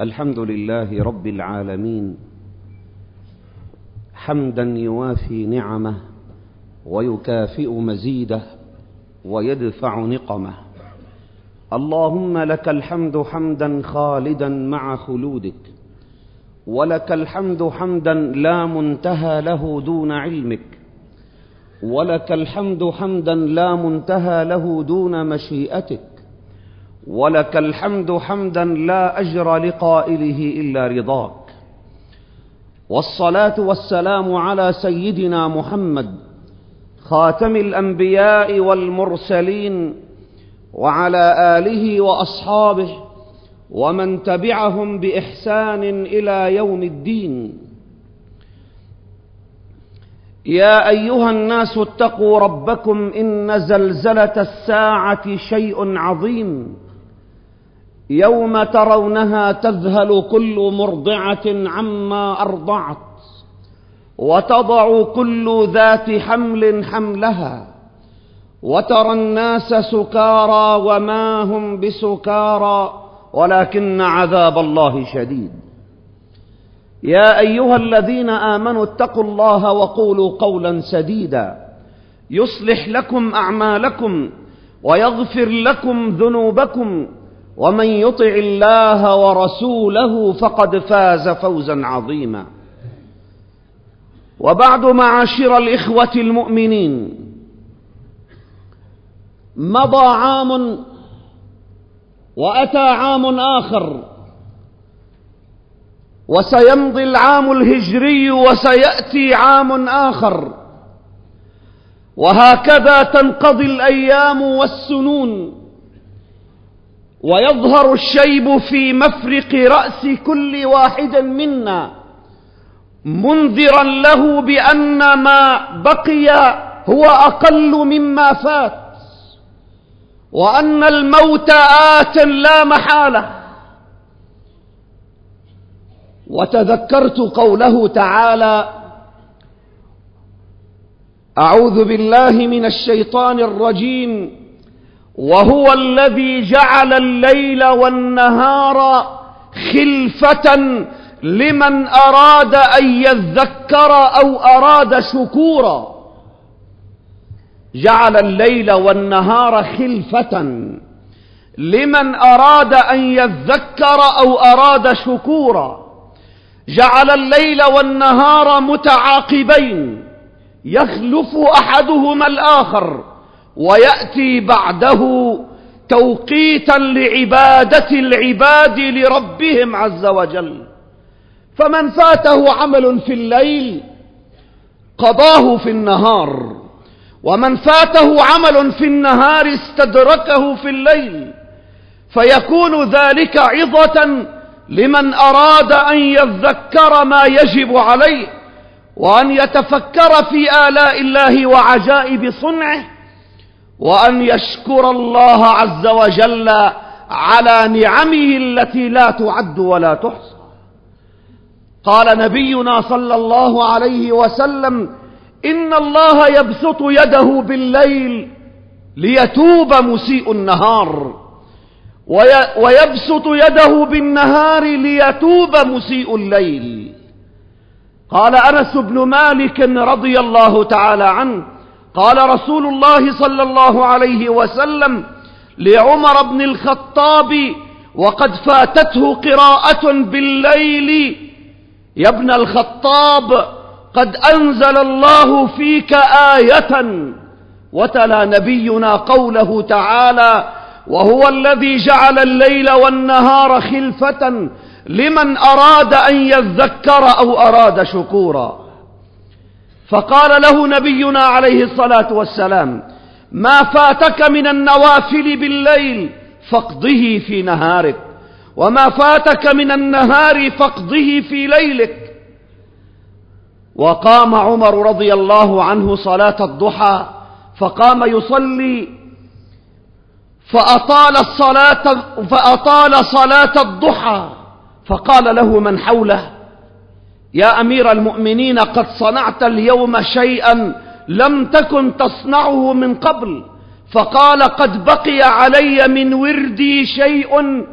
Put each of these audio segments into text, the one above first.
الحمد لله رب العالمين حمدا يوافي نعمه ويكافئ مزيده ويدفع نقمه. اللهم لك الحمد حمدا خالدا مع خلودك ولك الحمد حمدا لا منتهى له دون علمك ولك الحمد حمدا لا منتهى له دون مشيئتك ولك الحمد حمدا لا أجر لقائله إلا رضاك. والصلاة والسلام على سيدنا محمد خاتم الأنبياء والمرسلين وعلى آله وأصحابه ومن تبعهم بإحسان إلى يوم الدين. يا أيها الناس اتقوا ربكم إن زلزلة الساعة شيء عظيم. يوم ترونها تذهل كل مرضعة عما أرضعت وتضع كل ذات حمل حملها وترى الناس سكارى وما هم بسكارى ولكن عذاب الله شديد. يا أيها الذين آمنوا اتقوا الله وقولوا قولا سديدا يصلح لكم أعمالكم ويغفر لكم ذنوبكم ومن يطع الله ورسوله فقد فاز فوزا عظيما. وبعد معاشر الإخوة المؤمنين مضى عام وأتى عام آخر وسيمضي العام الهجري وسيأتي عام آخر وهكذا تنقضي الأيام والسنون. ويظهر الشيب في مفرق رأس كل واحد منا منذرا له بأن ما بقي هو أقل مما فات وأن الموت آت لا محالة. وتذكرت قوله تعالى أعوذ بالله من الشيطان الرجيم. وهو الذي جعل الليل والنهار خلفة لمن أراد أن يذكر أو أراد شكورا. جعل الليل والنهار خلفة لمن أراد أن يذكر أو أراد شكورا. جعل الليل والنهار متعاقبين يخلف أحدهما الآخر. ويأتي بعده توقيتا لعبادة العباد لربهم عز وجل. فمن فاته عمل في الليل قضاه في النهار ومن فاته عمل في النهار استدركه في الليل فيكون ذلك عظة لمن أراد أن يذكر ما يجب عليه وأن يتفكر في آلاء الله وعجائب صنعه. وأن يشكر الله عز وجل على نعمه التي لا تعد ولا تحصى. قال نبينا صلى الله عليه وسلم إن الله يبسط يده بالليل ليتوب مسيء النهار ويبسط يده بالنهار ليتوب مسيء الليل. قال أنس بن مالك رضي الله تعالى عنه قال رسول الله صلى الله عليه وسلم لعمر بن الخطاب وقد فاتته قراءة بالليل. يا ابن الخطاب قد أنزل الله فيك آية وتلا نبينا قوله تعالى وهو الذي جعل الليل والنهار خلفة لمن أراد أن يذكر أو أراد شكورا. فقال له نبينا عليه الصلاة والسلام ما فاتك من النوافل بالليل فاقضه في نهارك وما فاتك من النهار فاقضه في ليلك. وقام عمر رضي الله عنه صلاة الضحى فقام يصلي فأطال الصلاة فأطال صلاة الضحى فقال له من حوله يا أمير المؤمنين قد صنعت اليوم شيئا لم تكن تصنعه من قبل. فقال قد بقي علي من وردي شيء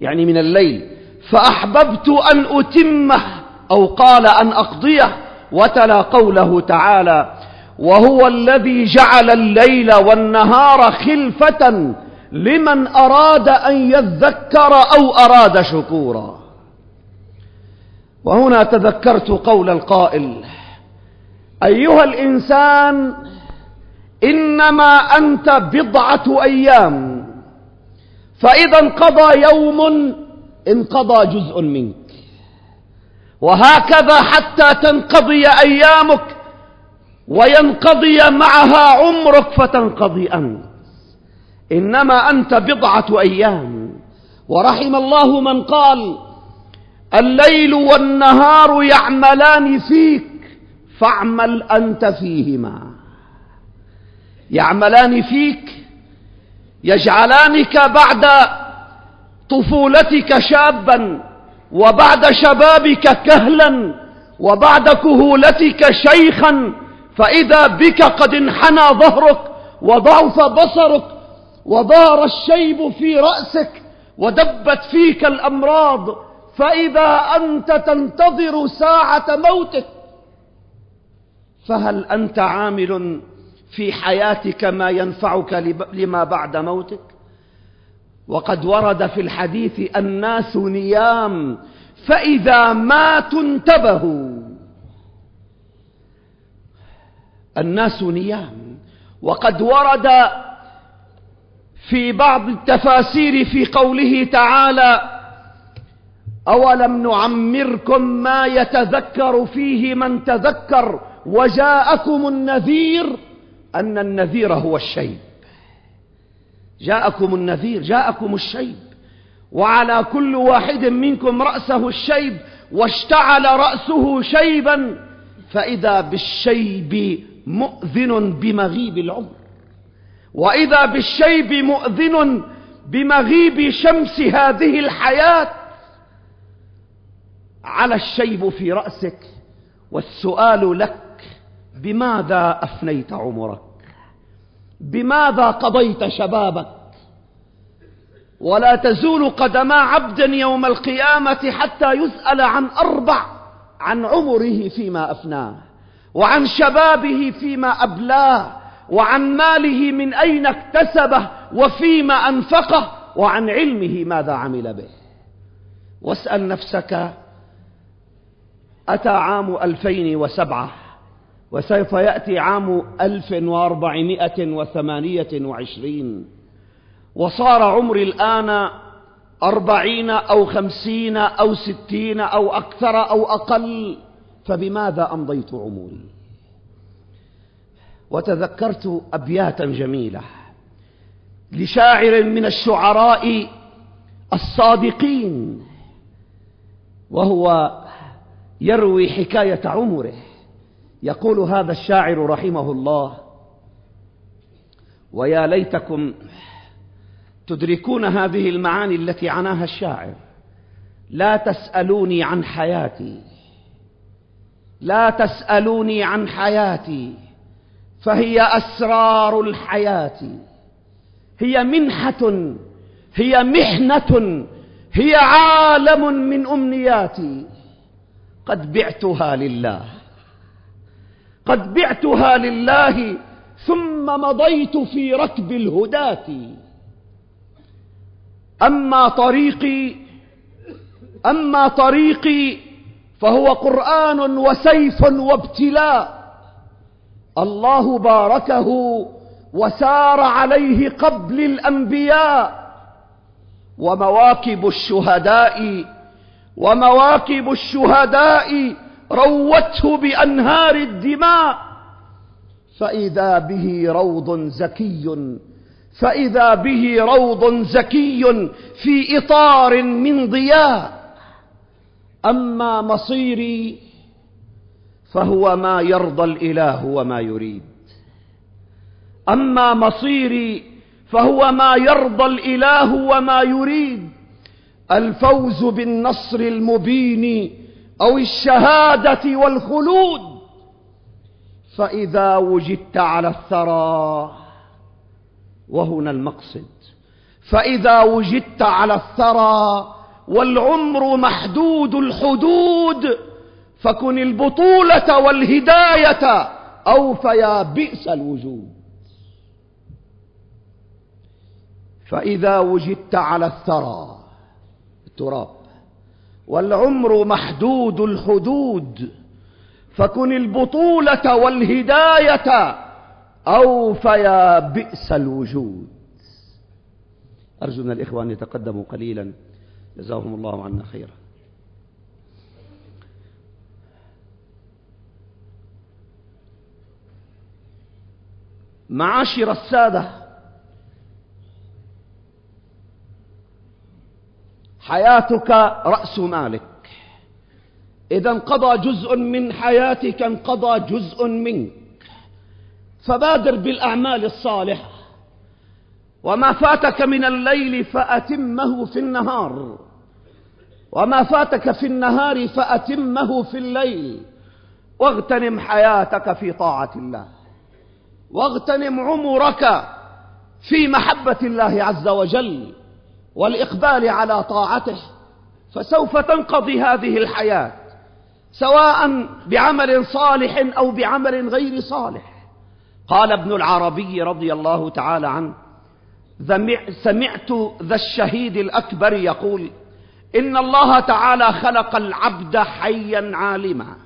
يعني من الليل. فأحببت أن أتمه أو قال أن أقضيه. وتلا قوله تعالى وهو الذي جعل الليل والنهار خلفة لمن أراد أن يذكر أو أراد شكورا. وهنا تذكرت قول القائل أيها الإنسان إنما أنت بضعة أيام فإذا انقضى يوم انقضى جزء منك وهكذا حتى تنقضي أيامك وينقضي معها عمرك فتنقضي أنت. إنما أنت بضعة أيام. ورحم الله من قال الليل والنهار يعملان فيك فاعمل أنت فيهما. يعملان فيك يجعلانك بعد طفولتك شابا وبعد شبابك كهلا وبعد كهولتك شيخا فإذا بك قد انحنى ظهرك وضعف بصرك وضار الشيب في رأسك ودبت فيك الأمراض فإذا أنت تنتظر ساعة موتك فهل أنت عامل في حياتك ما ينفعك لما بعد موتك؟ وقد ورد في الحديث الناس نيام فإذا ماتوا انتبهوا. الناس نيام. وقد ورد في بعض التفاسير في قوله تعالى أولم نعمركم ما يتذكر فيه من تذكر وجاءكم النذير أن النذير هو الشيب. جاءكم النذير جاءكم الشيب. وعلا كل واحد منكم رأسه الشيب واشتعل رأسه شيبا فإذا بالشيب مؤذن بمغيب العمر. وإذا بالشيب مؤذن بمغيب شمس هذه الحياة على الشيب في رأسك والسؤال لك بماذا أفنيت عمرك؟ بماذا قضيت شبابك؟ ولا تزول قدما عبد يوم القيامة حتى يسأل عن أربع عن عمره فيما أفناه وعن شبابه فيما أبلاه وعن ماله من أين اكتسبه وفيما أنفقه وعن علمه ماذا عمل به. واسأل نفسك أتى عام ألفين وسبعة وسوف يأتي عام ألف وأربعمائة وثمانية وعشرين وصار عمري الآن أربعين أو خمسين أو ستين أو أكثر أو أقل فبماذا أمضيت عمري؟ وتذكرت أبياتا جميلة لشاعر من الشعراء الصادقين وهو يروي حكاية عمره. يقول هذا الشاعر رحمه الله ويا ليتكم تدركون هذه المعاني التي عناها الشاعر لا تسألوني عن حياتي لا تسألوني عن حياتي فهي أسرار الحياة هي منحة هي محنة هي عالم من أمنياتي. قد بعتها لله. قد بعتها لله ثم مضيت في ركب الهداة. أما طريقي أما طريقي فهو قرآن وسيف وابتلاء. الله باركه وسار عليه قبل الأنبياء ومواكب الشهداء ومواكب الشهداء روته بأنهار الدماء. فإذا به روض زكي فإذا به روض زكي في إطار من ضياء. أما مصيري فهو ما يرضى الإله وما يريد. أما مصيري فهو ما يرضى الإله وما يريد. الفوز بالنصر المبين أو الشهادة والخلود. فإذا وجدت على الثرى وهنا المقصد. فإذا وجدت على الثرى والعمر محدود الحدود فكن البطولة والهداية أو فيا بئس الوجود. فإذا وجدت على الثرى التراب. والعمر محدود الحدود. فكن البطولة والهداية أو فيا بئس الوجود. أرجو من الإخوة أن يتقدموا قليلا. جزاهم الله عنا خيرا. معاشر السادة حياتك رأس مالك. إذا انقضى جزء من حياتك انقضى جزء منك. فبادر بالأعمال الصالحة. وما فاتك من الليل فأتمه في النهار. وما فاتك في النهار فأتمه في الليل. واغتنم حياتك في طاعة الله. واغتنم عمرك في محبة الله عز وجل. والإقبال على طاعته فسوف تنقضي هذه الحياة سواء بعمل صالح أو بعمل غير صالح. قال ابن العربي رضي الله تعالى عنه سمعت ذا الشهيد الأكبر يقول إن الله تعالى خلق العبد حيا عالما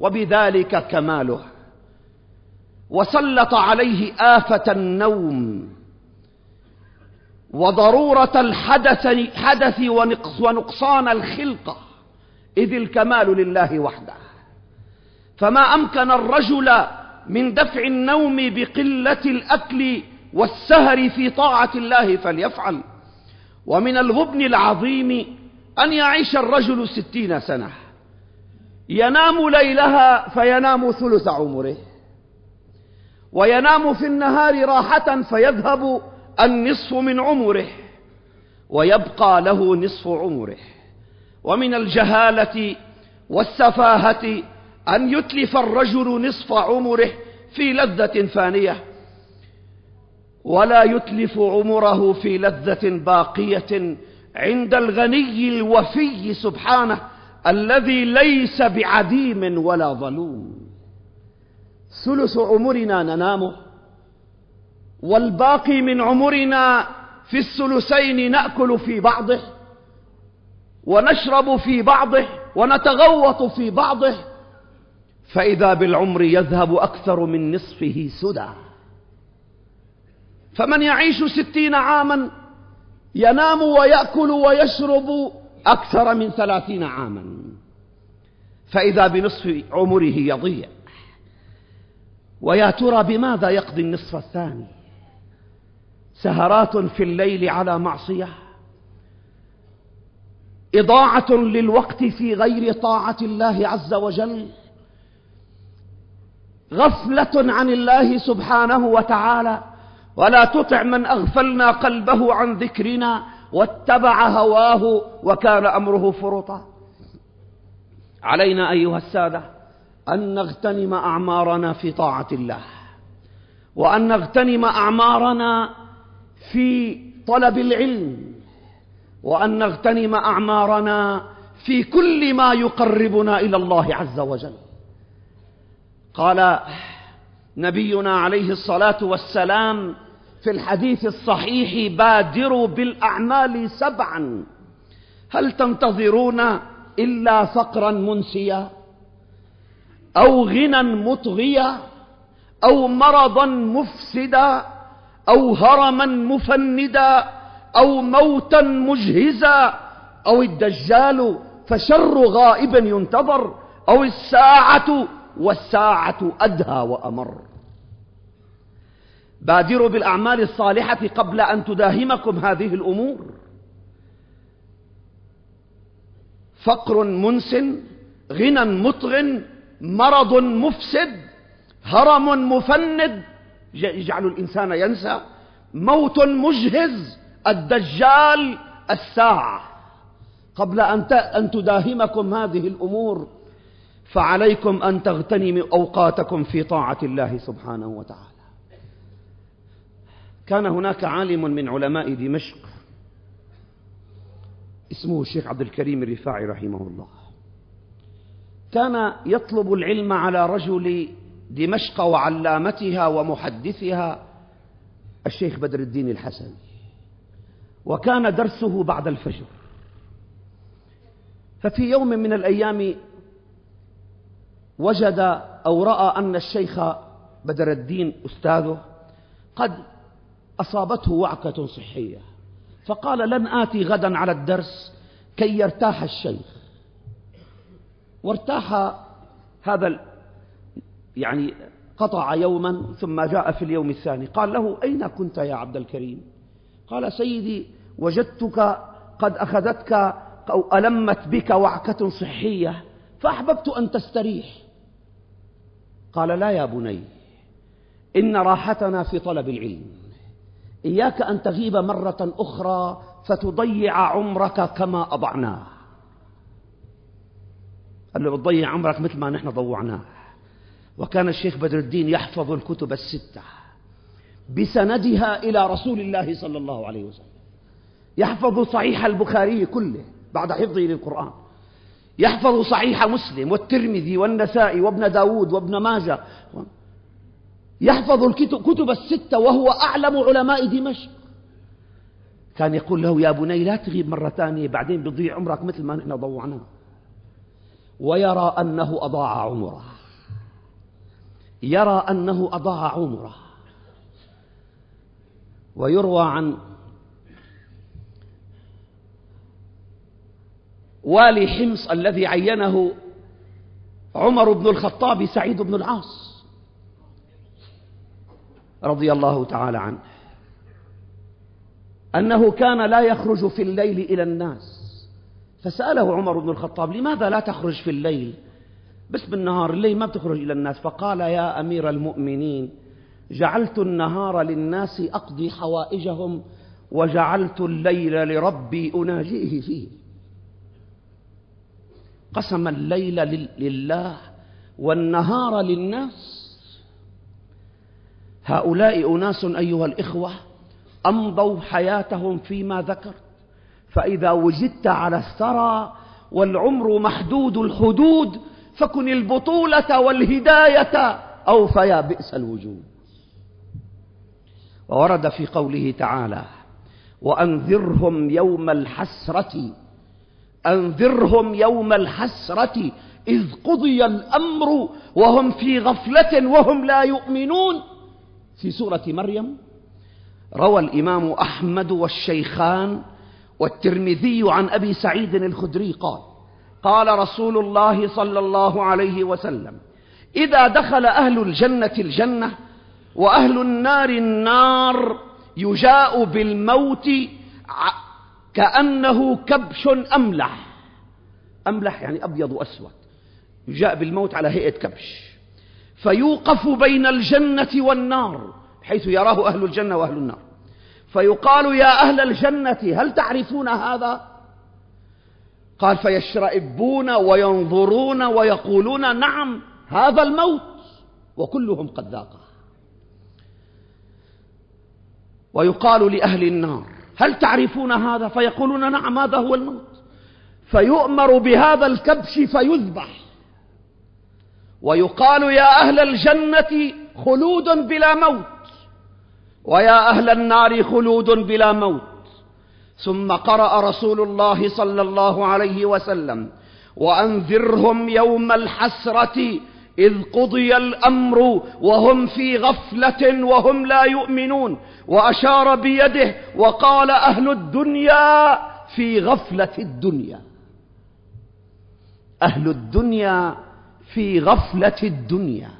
وبذلك كماله وسلط عليه آفة النوم وضرورة الحدث حدث ونقصان الخلقة إذ الكمال لله وحده. فما أمكن الرجل من دفع النوم بقلة الأكل والسهر في طاعة الله فليفعل. ومن الغبن العظيم أن يعيش الرجل ستين سنة. ينام ليلها فينام ثلث عمره. وينام في النهار راحة فيذهب النصف من عمره ويبقى له نصف عمره. ومن الجهالة والسفاهة أن يتلف الرجل نصف عمره في لذة فانية. ولا يتلف عمره في لذة باقية عند الغني الوفي سبحانه الذي ليس بعديم ولا ظلوم. ثلث عمرنا ننامه والباقي من عمرنا في الثلثين نأكل في بعضه ونشرب في بعضه ونتغوط في بعضه فإذا بالعمر يذهب أكثر من نصفه سدى. فمن يعيش ستين عاما ينام ويأكل ويشرب أكثر من ثلاثين عاما. فإذا بنصف عمره يضيع. ويا ترى بماذا يقضي النصف الثاني؟ سهرات في الليل على معصية. إضاعة للوقت في غير طاعة الله عز وجل. غفلة عن الله سبحانه وتعالى. ولا تطع من أغفلنا قلبه عن ذكرنا واتبع هواه وكان أمره فرطا. علينا أيها السادة أن نغتنم أعمارنا في طاعة الله. وأن نغتنم أعمارنا في طلب العلم وأن نغتنم أعمارنا في كل ما يقربنا إلى الله عز وجل. قال نبينا عليه الصلاة والسلام في الحديث الصحيح بادروا بالأعمال سبعا هل تنتظرون إلا فقرا منسيا أو غنى مطغيا أو مرضا مفسدا أو هرما مفندا أو موتا مجهزا أو الدجال فشر غائب ينتظر أو الساعة والساعة أدهى وأمر. بادروا بالأعمال الصالحة قبل أن تداهمكم هذه الأمور. فقر منسن غنى مطغ مرض مفسد هرم مفند يجعل الإنسان ينسى. موت مجهز الدجال الساعة. قبل أن تداهمكم هذه الأمور فعليكم أن تغتنموا أوقاتكم في طاعة الله سبحانه وتعالى. كان هناك عالم من علماء دمشق اسمه الشيخ عبد الكريم الرفاعي رحمه الله. كان يطلب العلم على رجل دمشق وعلامتها ومحدثها الشيخ بدر الدين الحسني وكان درسه بعد الفجر. ففي يوم من الأيام وجد أو رأى أن الشيخ بدر الدين أستاذه قد أصابته وعكة صحية. فقال لن آتي غدا على الدرس كي يرتاح الشيخ. وارتاح هذا يعني قطع يوما ثم جاء في اليوم الثاني. قال له أين كنت يا عبد الكريم؟ قال سيدي وجدتك قد أخذتك أو ألمت بك وعكة صحية فأحببت أن تستريح. قال لا يا بني إن راحتنا في طلب العلم. إياك أن تغيب مرة أخرى فتضيع عمرك كما أضعناه. قال له بتضيع عمرك مثل ما نحن ضوعناه. وكان الشيخ بدر الدين يحفظ الكتب الستة بسندها إلى رسول الله صلى الله عليه وسلم. يحفظ صحيح البخاري كله بعد حفظه للقرآن. يحفظ صحيح مسلم والترمذي والنسائي وابن داود وابن ماجه. يحفظ الكتب الستة وهو أعلم علماء دمشق. كان يقول له يا بني لا تغيب مرة ثانية بعدين بيضيع عمرك مثل ما نحن ضوعناه. ويرى أنه أضاع عمره. يرى أنه أضاع عمره. ويروى عن والي حمص الذي عينه عمر بن الخطاب سعيد بن العاص رضي الله تعالى عنه. أنه كان لا يخرج في الليل إلى الناس. فسأله عمر بن الخطاب لماذا لا تخرج في الليل بس بالنهار الليل ما بتخرج إلى الناس. فقال يا أمير المؤمنين جعلت النهار للناس أقضي حوائجهم وجعلت الليل لربي أناجيه فيه. قسم الليل لله والنهار للناس. هؤلاء أناس أيها الإخوة أمضوا حياتهم فيما ذكرت. فإذا وجدت على الثرى والعمر محدود الحدود فكن البطولة والهداية أو فيا بئس الوجود. وورد في قوله تعالى وأنذرهم يوم الحسرة أنذرهم يوم الحسرة إذ قضي الأمر وهم في غفلة وهم لا يؤمنون. في سورة مريم روى الإمام أحمد والشيخان والترمذي عن أبي سعيد الخدري قال قال رسول الله صلى الله عليه وسلم إذا دخل أهل الجنة الجنة وأهل النار النار يجاء بالموت كأنه كبش أملح. أملح يعني أبيض وأسود. يجاء بالموت على هيئة كبش. فيوقف بين الجنة والنار حيث يراه أهل الجنة وأهل النار. فيقال يا أهل الجنة هل تعرفون هذا؟ قال فيشرئبون وينظرون ويقولون نعم هذا الموت وكلهم قد ذاقه. ويقال لأهل النار هل تعرفون هذا؟ فيقولون نعم هذا هو الموت. فيؤمر بهذا الكبش فيذبح. ويقال يا أهل الجنة خلود بلا موت. ويا أهل النار خلود بلا موت. ثم قرأ رسول الله صلى الله عليه وسلم وأنذرهم يوم الحسرة إذ قضي الأمر وهم في غفلة وهم لا يؤمنون وأشار بيده وقال أهل الدنيا في غفلة الدنيا. أهل الدنيا في غفلة الدنيا.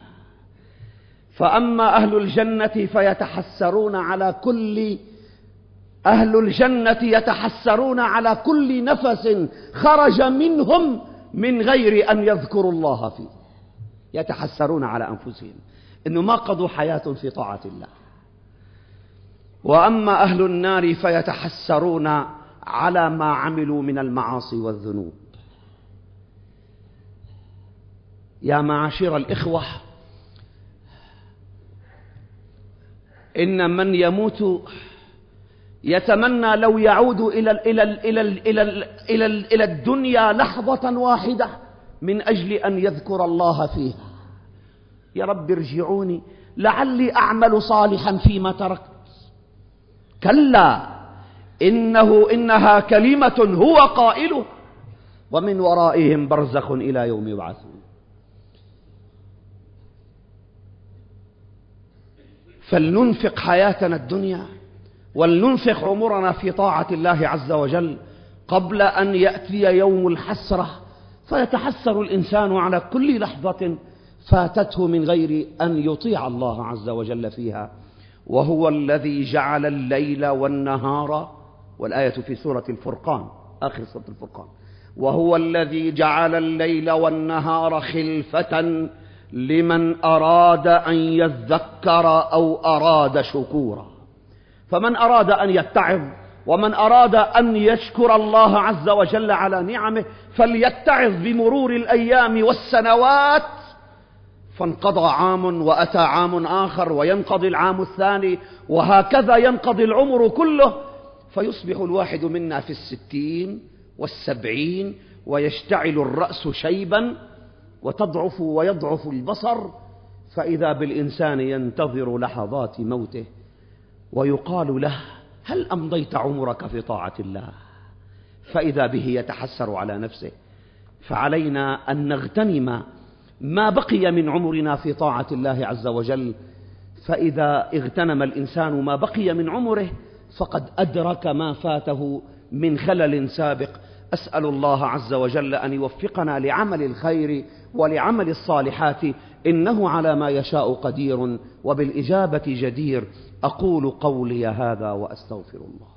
فأما أهل الجنة فيتحسرون على كل أهل الجنة يتحسرون على كل نفس خرج منهم من غير أن يذكروا الله فيه. يتحسرون على أنفسهم إنه ما قضوا حياة في طاعة الله. وأما أهل النار فيتحسرون على ما عملوا من المعاصي والذنوب. يا معاشر الإخوة إن من يموت يتمنى لو يعود إلى إلى إلى إلى إلى إلى الدنيا لحظة واحدة من أجل أن يذكر الله فيها. يا رب ارجعوني لعلي أعمل صالحا فيما تركت. كلا إنه إنها كلمة هو قائله ومن ورائهم برزخ إلى يوم يبعثون. فلننفق حياتنا الدنيا. ولننفق عمرنا في طاعة الله عز وجل قبل أن يأتي يوم الحسرة. فيتحسر الإنسان على كل لحظة فاتته من غير أن يطيع الله عز وجل فيها. وهو الذي جعل الليل والنهار والآية في سورة الفرقان آخر سورة الفرقان. وهو الذي جعل الليل والنهار خلفة لمن أراد أن يذكر أو أراد شكورا. فمن أراد أن يتعظ ومن أراد أن يشكر الله عز وجل على نعمه فليتعظ بمرور الأيام والسنوات. فانقضى عام وأتى عام آخر وينقضي العام الثاني وهكذا ينقضي العمر كله. فيصبح الواحد منا في الستين والسبعين ويشتعل الرأس شيبا وتضعف ويضعف البصر. فإذا بالإنسان ينتظر لحظات موته ويقال له هل أمضيت عمرك في طاعة الله؟ فإذا به يتحسر على نفسه. فعلينا أن نغتنم ما بقي من عمرنا في طاعة الله عز وجل. فإذا اغتنم الإنسان ما بقي من عمره فقد أدرك ما فاته من خلل سابق. أسأل الله عز وجل أن يوفقنا لعمل الخير ولعمل الصالحات. إنه على ما يشاء قدير وبالإجابة جدير. أقول قولي هذا وأستغفر الله.